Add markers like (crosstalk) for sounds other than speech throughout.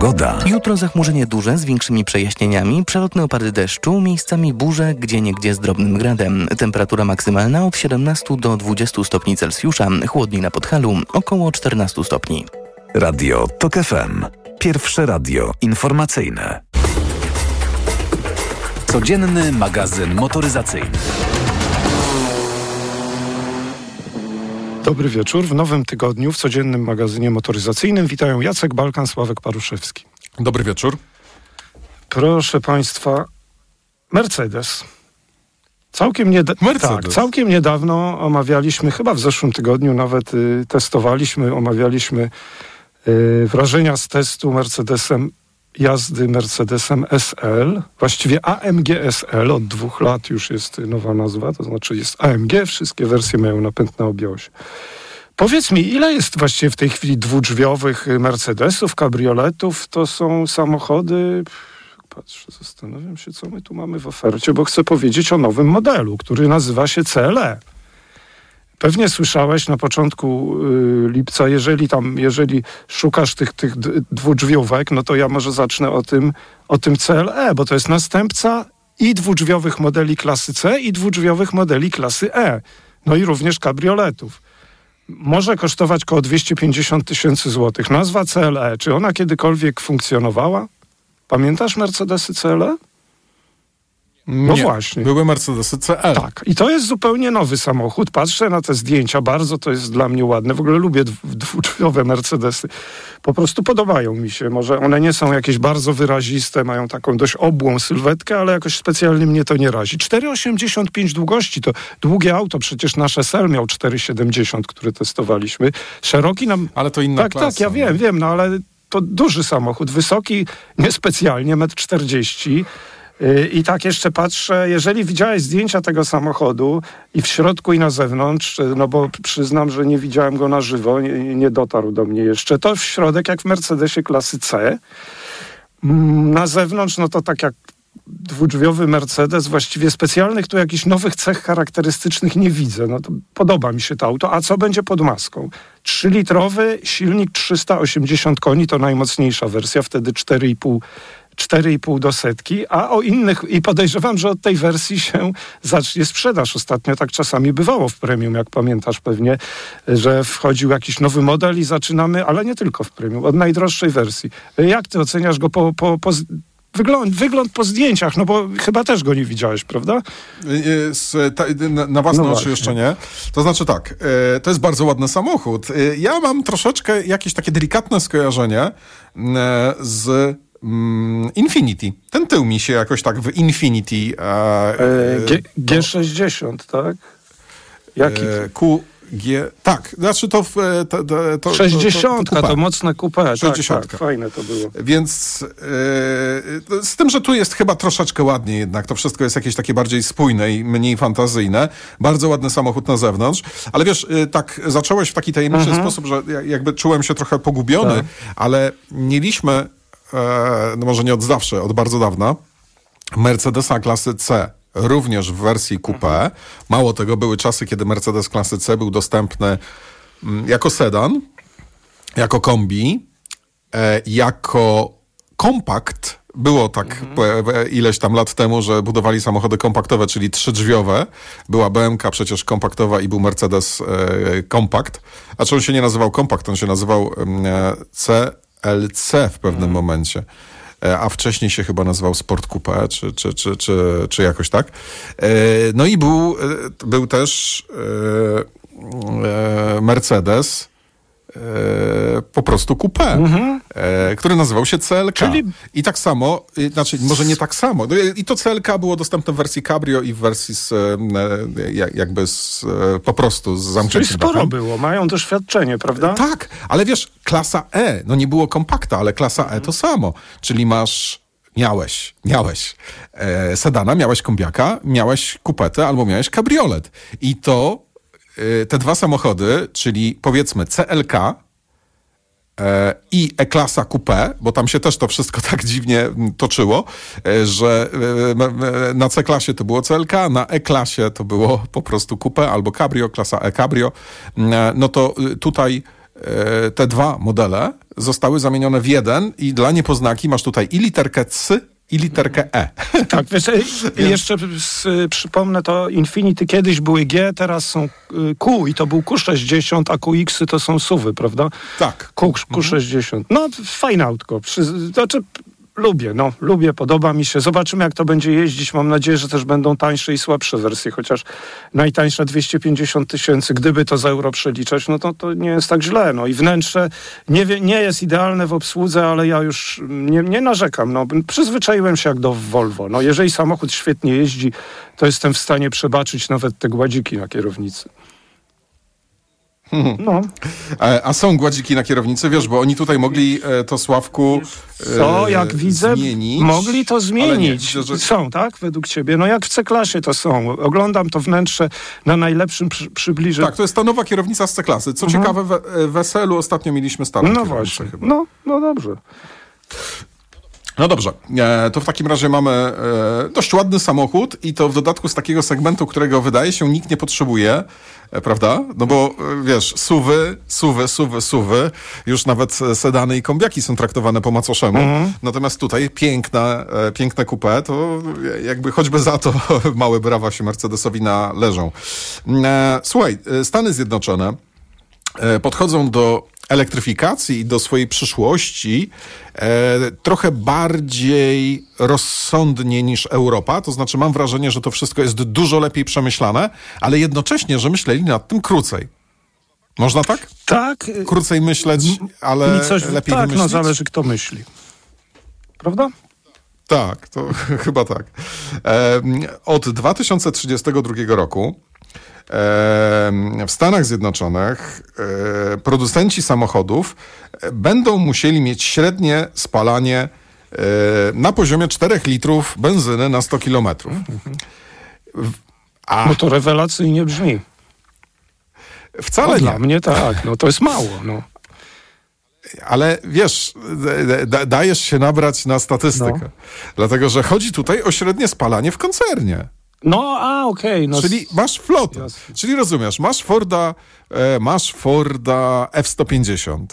Pogoda. Jutro zachmurzenie duże z większymi przejaśnieniami, przelotne opady deszczu, miejscami burze, gdzie niegdzie z drobnym gradem. Temperatura maksymalna od 17 do 20 stopni Celsjusza, chłodniej na Podhalu około 14 stopni. Radio TOK FM. Pierwsze radio informacyjne. Codzienny magazyn motoryzacyjny. Dobry wieczór. W nowym tygodniu w codziennym magazynie motoryzacyjnym witają Jacek Balkan, Sławek Paruszewski. Dobry wieczór. Proszę Państwa, Mercedes. Całkiem, nieda-. Tak, całkiem niedawno omawialiśmy, chyba w zeszłym tygodniu nawet y, testowaliśmy, omawialiśmy y, wrażenia z testu Mercedesem, jazdy Mercedesem SL, właściwie AMG SL, od dwóch lat już jest nowa nazwa, to znaczy jest AMG, wszystkie wersje mają napęd na obiosie. Powiedz mi, ile jest właściwie w tej chwili dwudrzwiowych Mercedesów, kabrioletów? To są samochody. Patrzę, zastanawiam się, co my tu mamy w ofercie, bo chcę powiedzieć o nowym modelu, który nazywa się CLE. Pewnie słyszałeś na początku y, lipca, jeżeli tam, jeżeli szukasz tych, tych dwudrzwiówek, no to ja może zacznę o tym, o tym CLE, bo to jest następca i dwudrzwiowych modeli klasy C, i dwudrzwiowych modeli klasy E. No i również kabrioletów może kosztować około 250 tysięcy złotych. Nazwa CLE, czy ona kiedykolwiek funkcjonowała? Pamiętasz Mercedesy CLE? No Nie. właśnie. Były Mercedesy CL. Tak, i to jest zupełnie nowy samochód. Patrzę na te zdjęcia, bardzo to jest dla mnie ładne. W ogóle lubię dw- dwudrzwiowe Mercedesy. Po prostu podobają mi się. Może one nie są jakieś bardzo wyraziste, mają taką dość obłą sylwetkę, ale jakoś specjalnie mnie to nie razi. 4,85 długości to długie auto, przecież nasz SL miał 4,70, który testowaliśmy. Szeroki nam... Ale to inna Tak, klasa. tak, ja wiem, wiem, no ale to duży samochód, wysoki niespecjalnie, 1,40 m. Yy, I tak jeszcze patrzę, jeżeli widziałeś zdjęcia tego samochodu i w środku i na zewnątrz, yy, no bo przyznam, że nie widziałem go na żywo, nie, nie dotarł do mnie jeszcze, to w środek jak w Mercedesie klasy C. Mm, Na zewnątrz, no to tak jak dwudrzwiowy Mercedes, właściwie specjalnych tu jakichś nowych cech charakterystycznych nie widzę. No to podoba mi się to auto. A co będzie pod maską? 3-litrowy silnik 380 koni to najmocniejsza wersja, wtedy 4,5 4,5 do setki, a o innych, i podejrzewam, że od tej wersji się zacznie sprzedaż. Ostatnio tak czasami bywało w premium, jak pamiętasz pewnie, że wchodził jakiś nowy model i zaczynamy, ale nie tylko w premium, od najdroższej wersji. Jak ty oceniasz go po, po, po wygląd, wygląd po zdjęciach? No bo chyba też go nie widziałeś, prawda? Z, ta, na, na własne No oczy jeszcze nie. To znaczy tak, y, to jest bardzo ładny samochód. Ja mam troszeczkę jakieś takie delikatne skojarzenie z Infinity. Ten tył mi się jakoś tak w Infinity e, E, G, to- G60, tak? Jaki? e, Q, G, tak, znaczy to... w, e, To, to, to, 60, to, kupę. mocne coupe. Tak, 60. tak, fajne to było. Więc yy, z tym, że tu jest chyba troszeczkę ładniej jednak, to wszystko jest jakieś takie bardziej spójne i mniej fantazyjne. Bardzo ładny samochód na zewnątrz, ale wiesz, yy, tak zacząłeś w taki tajemniczy sposób, że ja- jakby czułem się trochę pogubiony, Tak. ale mieliśmy, e, no może nie od zawsze, od bardzo dawna, Mercedesa klasy C. Również w wersji coupé. Mało tego, były czasy, kiedy Mercedes klasy C był dostępny mm, jako sedan, jako kombi, e, jako kompakt. Było tak po- e, ileś tam lat temu, że budowali samochody kompaktowe, czyli trzydrzwiowe. Była BMK przecież kompaktowa i był Mercedes e, kompakt. A czy on się nie nazywał kompakt, on się nazywał em, CLC w pewnym momencie. E, A wcześniej się chyba nazywał Sport Coupe, czy, czy, czy, czy, czy jakoś tak. E, No i był, e, był też Mercedes e, po prostu coupé, e, który nazywał się CLK. Czyli- I tak samo, znaczy może nie tak samo, no, i to CLK było dostępne w wersji cabrio i w wersji z, e, jak- jakby z, po prostu z Czyli zamknięciem sporo dachem. było, mają doświadczenie, prawda? Tak, ale wiesz, klasa E, no nie było kompakta, ale klasa E to samo, czyli masz Miałeś, miałeś sedana, miałeś kombiaka, miałeś kupetę albo miałeś kabriolet. I to te dwa samochody, czyli powiedzmy CLK e, i E-klasa Coupé, bo tam się też to wszystko (laughs) tak dziwnie mm, toczyło, e, że e, na C-klasie to było CLK, na E-klasie to było po prostu Coupé albo Cabrio, klasa E-Cabrio. Mm, No to y, tutaj te dwa modele zostały zamienione w jeden i dla niepoznaki masz tutaj i literkę C, i literkę E. (laughs) Tak, wiesz, jeszcze przypomnę to Infinity kiedyś były G, teraz są y, Q i to był Q60, a QX to są suwy, prawda? Tak. Q, Q60. No, fajne autko. Znaczy, lubię, no, lubię, podoba mi się. Zobaczymy, jak to będzie jeździć. Mam nadzieję, że też będą tańsze i słabsze wersje, chociaż najtańsza 250 tysięcy, gdyby to z euro przeliczać, no to, to nie jest tak źle. No i wnętrze nie, nie jest idealne w obsłudze, ale ja już nie, nie narzekam. No, przyzwyczaiłem się jak do Volvo. No, jeżeli samochód świetnie jeździ, to jestem w stanie przebaczyć nawet te gładziki na kierownicy. (laughs) No. E, a są gładziki na kierownicy, wiesz, bo oni tutaj mogli e, to Sławku Co, jak widzę, zmienić, mogli to nie, zmienić. widzę, że- Są, tak, według ciebie? No jak w C-klasie to są. Oglądam to wnętrze na najlepszym przy, przybliżeniu. Tak, to jest ta nowa kierownica z C-klasy. Co ciekawe, we, w Weselu ostatnio mieliśmy starą no właśnie. chyba. No, no dobrze. No dobrze, e, to w takim razie mamy e, dość ładny samochód i to w dodatku z takiego segmentu, którego wydaje się nikt nie potrzebuje, e, prawda? No bo e, wiesz, suwy, suwy, suwy, suwy, już nawet e, sedany i kombiaki są traktowane po macoszemu. Natomiast tutaj piękne, e, piękne coupe, to jakby choćby za to (laughs) małe brawa się Mercedesowi należą. E, Słuchaj, e, Stany Zjednoczone e, podchodzą do elektryfikacji i do swojej przyszłości e, trochę bardziej rozsądnie niż Europa. To znaczy, mam wrażenie, że to wszystko jest dużo lepiej przemyślane, ale jednocześnie, że myśleli nad tym krócej. Można tak? Tak, y, Krócej myśleć, ale coś, lepiej tak, no wymyślić? zależy kto myśli. Prawda? Tak, to (laughs) chyba tak. Em, Od 2032 roku w Stanach Zjednoczonych e, producenci samochodów e, będą musieli mieć średnie spalanie e, na poziomie 4 litrów benzyny na 100 kilometrów. A No to rewelacyjnie brzmi. wcale No, nie. dla mnie tak, no to jest mało. No. Ale wiesz, da- da- dajesz się nabrać na statystykę. No. Dlatego, że chodzi tutaj o średnie spalanie w koncernie. No, a okej. no, Czyli masz flotę. Jasne. Czyli rozumiesz, masz Forda, e, masz Forda F-150,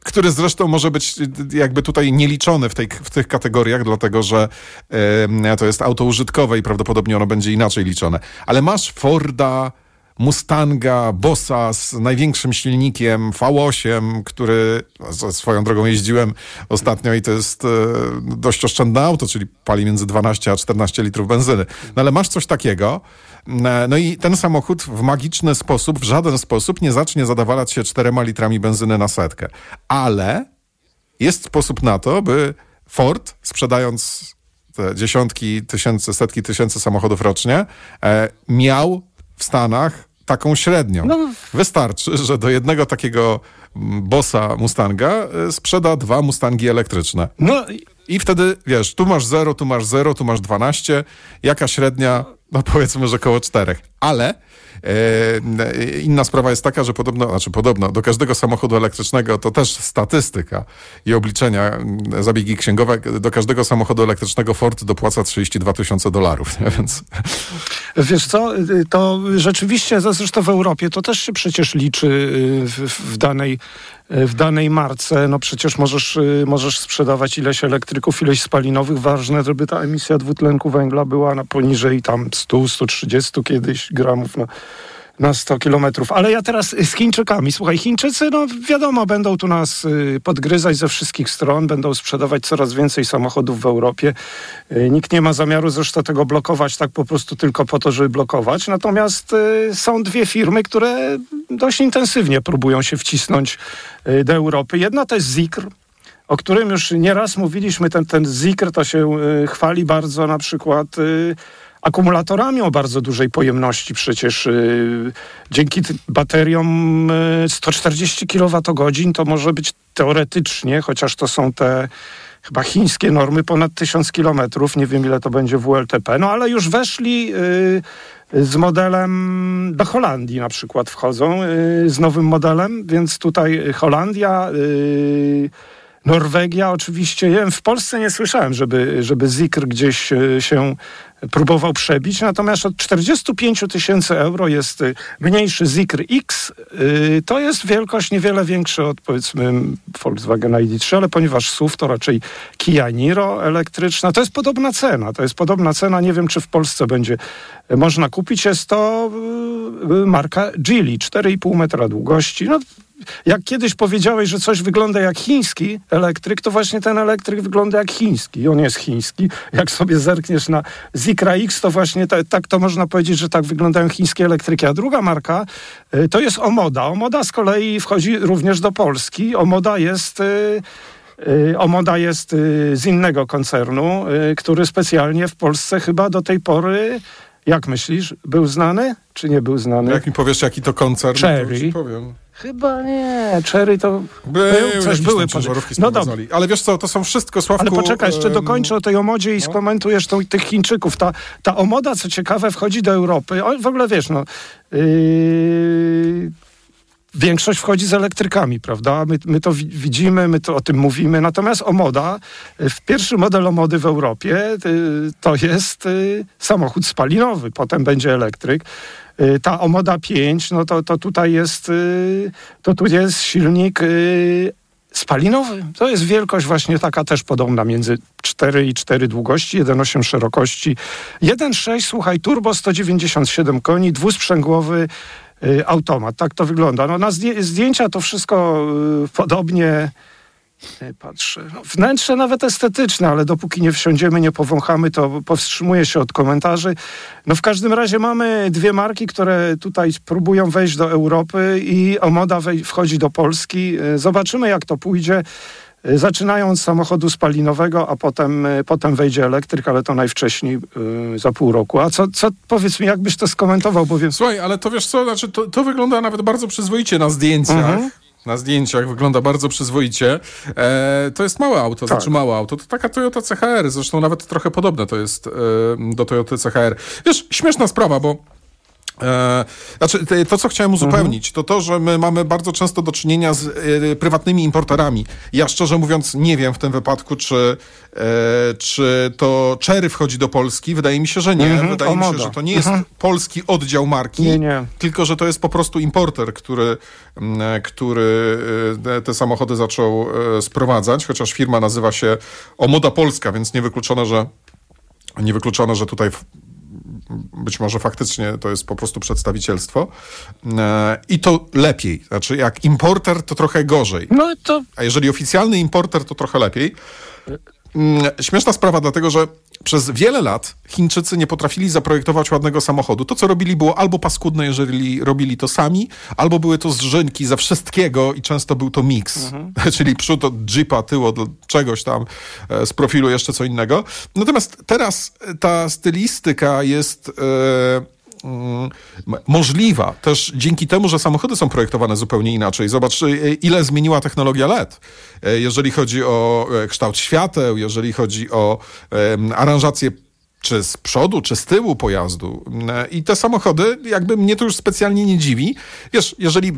który zresztą może być jakby tutaj nieliczony w, tej, w tych kategoriach, dlatego że e, to jest auto użytkowe i prawdopodobnie ono będzie inaczej liczone. Ale masz Forda Mustanga, Bossa z największym silnikiem V8, który z- swoją drogą jeździłem ostatnio i to jest e, dość oszczędne auto, czyli pali między 12 a 14 litrów benzyny. No ale masz coś takiego, e, no i ten samochód w magiczny sposób, w żaden sposób nie zacznie zadawalać się 4 litrami benzyny na setkę. Ale jest sposób na to, by Ford, sprzedając te dziesiątki tysięcy, setki tysięcy samochodów rocznie, e, miał w Stanach taką średnią. No. Wystarczy, że do jednego takiego mm, bossa Mustanga e, sprzeda dwa Mustangi elektryczne. no i- wtedy, wiesz, tu masz 0, tu masz 0, tu masz 12. Jaka średnia? No powiedzmy, że koło 4. Ale inna sprawa jest taka, że podobno, znaczy podobno, do każdego samochodu elektrycznego, to też statystyka i obliczenia, m, zabiegi księgowe, do każdego samochodu elektrycznego Ford dopłaca 32 tysiące dolarów, więc Wiesz co, to rzeczywiście, zresztą w Europie, to też się przecież liczy y, w, w danej, y, w danej marce. No przecież możesz, y, możesz sprzedawać ileś elektryków, ileś spalinowych. Ważne, żeby ta emisja dwutlenku węgla była na poniżej tam 100-130 kiedyś gramów na, na 100 kilometrów. Ale ja teraz z Chińczykami. Słuchaj, Chińczycy, no wiadomo, będą tu nas y, podgryzać ze wszystkich stron, będą sprzedawać coraz więcej samochodów w Europie. Y, Nikt nie ma zamiaru zresztą tego blokować tak po prostu tylko po to, żeby blokować. Natomiast y, są dwie firmy, które dość intensywnie próbują się wcisnąć do Europy. Jedna to jest Zikr, o którym już nieraz mówiliśmy. Ten, ten Zikr to się chwali bardzo na przykład akumulatorami o bardzo dużej pojemności. Przecież y, dzięki bateriom y, 140 kWh to może być teoretycznie, chociaż to są te chyba chińskie normy ponad 1000 km. Nie wiem ile to będzie WLTP, no ale już weszli y, z modelem do Holandii na przykład wchodzą y, z nowym modelem, więc tutaj Holandia, y, Norwegia oczywiście, w Polsce nie słyszałem, żeby, żeby Zikr gdzieś e, się próbował przebić, natomiast od 45 tysięcy euro jest y, mniejszy Zikr X. Y, to jest wielkość niewiele większa od powiedzmy Volkswagen ID3, ale ponieważ SUV to raczej Kia Niro elektryczna, to jest podobna cena. To jest podobna cena, nie wiem czy w Polsce będzie można kupić. Jest to marka Geely, 4,5 metra długości. No, jak kiedyś powiedziałeś, że coś wygląda jak chiński elektryk, to właśnie ten elektryk wygląda jak chiński. On jest chiński. Jak sobie zerkniesz na Zikra X, to właśnie tak to można powiedzieć, że tak wyglądają chińskie elektryki. A druga marka y, to jest Omoda. Omoda z kolei wchodzi również do Polski. Omoda jest... Y, y, Omoda jest z innego koncernu, który specjalnie w Polsce chyba do tej pory jak myślisz, był znany, czy nie był znany? Jak mi powiesz, jaki to koncert, Cherry. to ci powiem. Chyba nie. Cherry to był, coś były. No dobra. Ale wiesz co, to są wszystko, Sławku... Ale poczekaj, jeszcze dokończę o tej omodzie i no. skomentujesz tą, tych Chińczyków. Ta, ta omoda, co ciekawe, wchodzi do Europy. O, w ogóle wiesz, no... Yy, większość wchodzi z elektrykami, prawda? My, my to widzimy, my to o tym mówimy. Natomiast Omoda, w pierwszy model Omody w Europie y, to jest y, samochód spalinowy, potem będzie elektryk. Y, ta Omoda 5, no to, to tutaj jest, to tu jest silnik spalinowy. To jest wielkość właśnie taka też podobna między 4 i 4 długości, 1,8 szerokości, 1,6 słuchaj, turbo 197 koni, dwusprzęgłowy Y, automat. Tak to wygląda. No, na zdjęcia to wszystko y, podobnie y, patrzę. No, wnętrze nawet estetyczne, ale dopóki nie wsiądziemy, nie powąchamy, to powstrzymuję się od komentarzy. No w każdym razie mamy dwie marki, które tutaj próbują wejść do Europy i Omoda wchodzi do Polski. Zobaczymy, jak to pójdzie. Y, zaczynają od samochodu spalinowego, a potem, y, potem wejdzie elektryk, ale to najwcześniej yy, za pół roku. A co, co powiedz mi, jakbyś to skomentował? Bowiem... Słuchaj, ale to wiesz co, znaczy to, to wygląda nawet bardzo przyzwoicie na zdjęciach. Mhm na zdjęciach wygląda bardzo przyzwoicie. E, to jest małe auto, tak. znaczy małe auto. To taka Toyota CHR, zresztą nawet trochę podobne to jest e, do Toyota CHR. Wiesz, śmieszna sprawa, bo znaczy, to, co chciałem uzupełnić, to to, że my mamy bardzo często do czynienia z e, prywatnymi importerami. Ja szczerze mówiąc nie wiem w tym wypadku, czy, e, czy to Cherry wchodzi do Polski. Wydaje mi się, że nie. Mhm, Wydaje mi się, że to nie jest mhm. polski oddział marki, nie, nie. tylko że to jest po prostu importer, który, który te samochody zaczął sprowadzać, chociaż firma nazywa się Omoda Polska, więc niewykluczone, że niewykluczone, że tutaj być może faktycznie to jest po prostu przedstawicielstwo. E, I to lepiej. Znaczy, jak importer, to trochę gorzej. No to... A jeżeli oficjalny importer, to trochę lepiej. Mm, śmieszna sprawa, dlatego że przez wiele lat Chińczycy nie potrafili zaprojektować ładnego samochodu. To, co robili, było albo paskudne, jeżeli robili to sami, albo były to zrzynki ze wszystkiego i często był to miks. Mhm. (laughs) Czyli przód od jeepa, tył od czegoś tam, e, z profilu jeszcze co innego. Natomiast teraz ta stylistyka jest... Yy, możliwa też dzięki temu, że samochody są projektowane zupełnie inaczej. Zobacz, e, ile zmieniła technologia LED, e, jeżeli chodzi o e, kształt świateł, jeżeli chodzi o aranżację czy z przodu, czy z tyłu pojazdu. I te samochody, jakby mnie to już specjalnie nie dziwi. Wiesz, jeżeli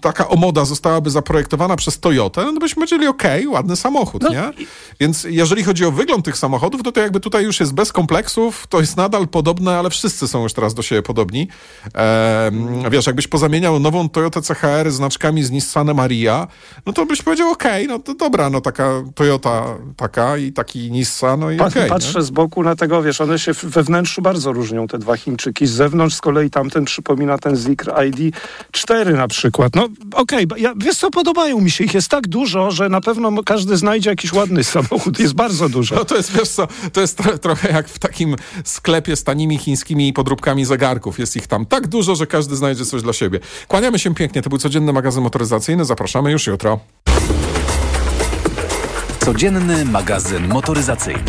taka omoda zostałaby zaprojektowana przez Toyotę, no to byśmy powiedzieli, okej, okay, ładny samochód, no. nie? Więc jeżeli chodzi o wygląd tych samochodów, to, to jakby tutaj już jest bez kompleksów, to jest nadal podobne, ale wszyscy są już teraz do siebie podobni. Ehm, wiesz, jakbyś pozamieniał nową Toyotę CHR znaczkami z Nissanem Aria, no to byś powiedział, okej, okay, no to dobra, no taka Toyota taka i taki Nissan, no i okej. Okay, Patrzę nie? z boku na tego, wiesz, one się we wnętrzu bardzo różnią, te dwa Chińczyki. Z zewnątrz z kolei tamten przypomina ten Zikr ID4 na przykład. No okej, okay, ja, wiesz co, podobają mi się. Ich jest tak dużo, że na pewno każdy znajdzie jakiś ładny samochód. Jest bardzo dużo. No to jest, wiesz co, to jest tro trochę jak w takim sklepie z tanimi chińskimi podróbkami zegarków. Jest ich tam tak dużo, że każdy znajdzie coś dla siebie. Kłaniamy się pięknie. To był codzienny magazyn motoryzacyjny. Zapraszamy już jutro. Codzienny magazyn motoryzacyjny.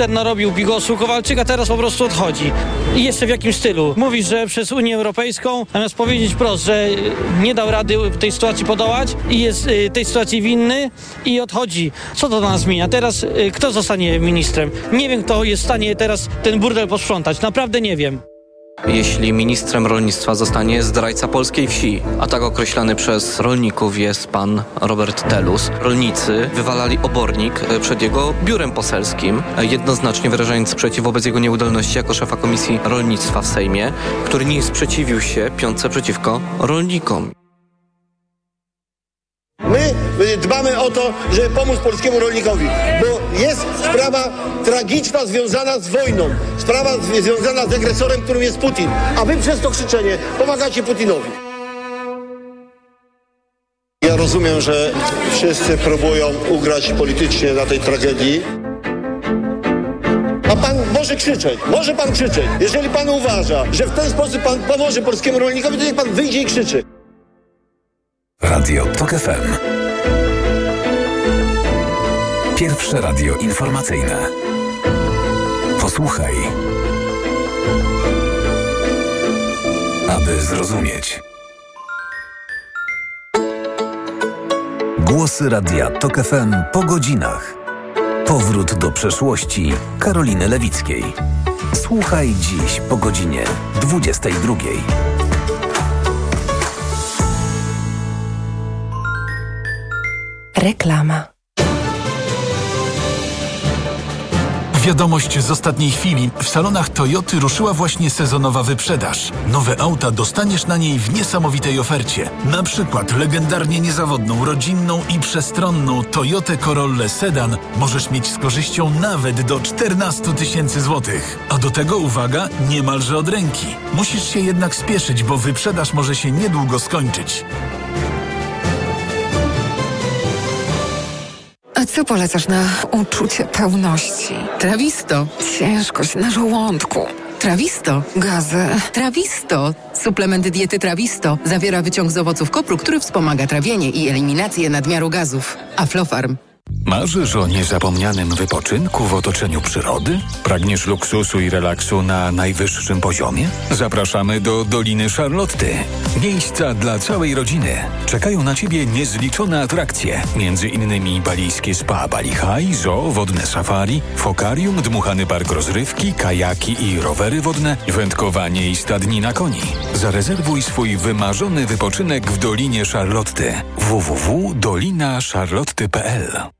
Minister narobił bigosu, Kowalczyk, a teraz po prostu odchodzi. I jeszcze w jakim stylu? Mówi, że przez Unię Europejską, zamiast powiedzieć wprost, że nie dał rady w tej sytuacji podołać i jest y, tej sytuacji winny i odchodzi. Co to dla nas zmienia? Teraz y, kto zostanie ministrem? Nie wiem, kto jest w stanie teraz ten burdel posprzątać. Naprawdę nie wiem. Jeśli ministrem rolnictwa zostanie zdrajca polskiej wsi, a tak określany przez rolników jest pan Robert Telus, rolnicy wywalali obornik e, przed jego biurem poselskim, e, jednoznacznie wyrażając sprzeciw wobec jego nieudolności jako szefa Komisji Rolnictwa w Sejmie, który nie sprzeciwił się piątce przeciwko rolnikom. My dbamy o to, żeby pomóc polskiemu rolnikowi, bo jest sprawa tragiczna związana z wojną, sprawa związana z agresorem, którym jest Putin, a wy przez to krzyczenie pomagacie Putinowi. Ja rozumiem, że wszyscy próbują ugrać politycznie na tej tragedii. A pan może krzyczeć, może pan krzyczeć. Jeżeli pan uważa, że w ten sposób pan pomoże polskiemu rolnikowi, to niech pan wyjdzie i krzyczy. Radio TOK FM. Pierwsze radio informacyjne. Posłuchaj. Aby zrozumieć. Głosy Radia TOK FM po godzinach. Powrót do przeszłości Karoliny Lewickiej. Słuchaj dziś po godzinie 22. Reklama. Wiadomość z ostatniej chwili. W salonach Toyoty ruszyła właśnie sezonowa wyprzedaż. Nowe auta dostaniesz na niej w niesamowitej ofercie. Na przykład legendarnie niezawodną, rodzinną i przestronną Toyotę Corollę Sedan możesz mieć z korzyścią nawet do 14 tysięcy złotych. A do tego uwaga, niemalże od ręki. Musisz się jednak spieszyć, bo wyprzedaż może się niedługo skończyć. Co polecasz na uczucie pełności? Trawisto. Ciężkość na żołądku. Trawisto. Gazy. Trawisto. Suplement diety Trawisto zawiera wyciąg z owoców kopru, który wspomaga trawienie i eliminację nadmiaru gazów. Aflofarm. Marzysz o niezapomnianym wypoczynku w otoczeniu przyrody? Pragniesz luksusu i relaksu na najwyższym poziomie? Zapraszamy do Doliny Charlotty. Miejsca dla całej rodziny. Czekają na Ciebie niezliczone atrakcje, między innymi balijskie spa Bali High, zoo, wodne safari, fokarium, dmuchany park rozrywki, kajaki i rowery wodne, wędkowanie i stadni na koni. Zarezerwuj swój wymarzony wypoczynek w Dolinie Charlotty. www.dolinacharlotty.pl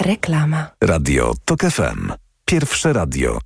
Reklama. Radio TOK FM. Pierwsze radio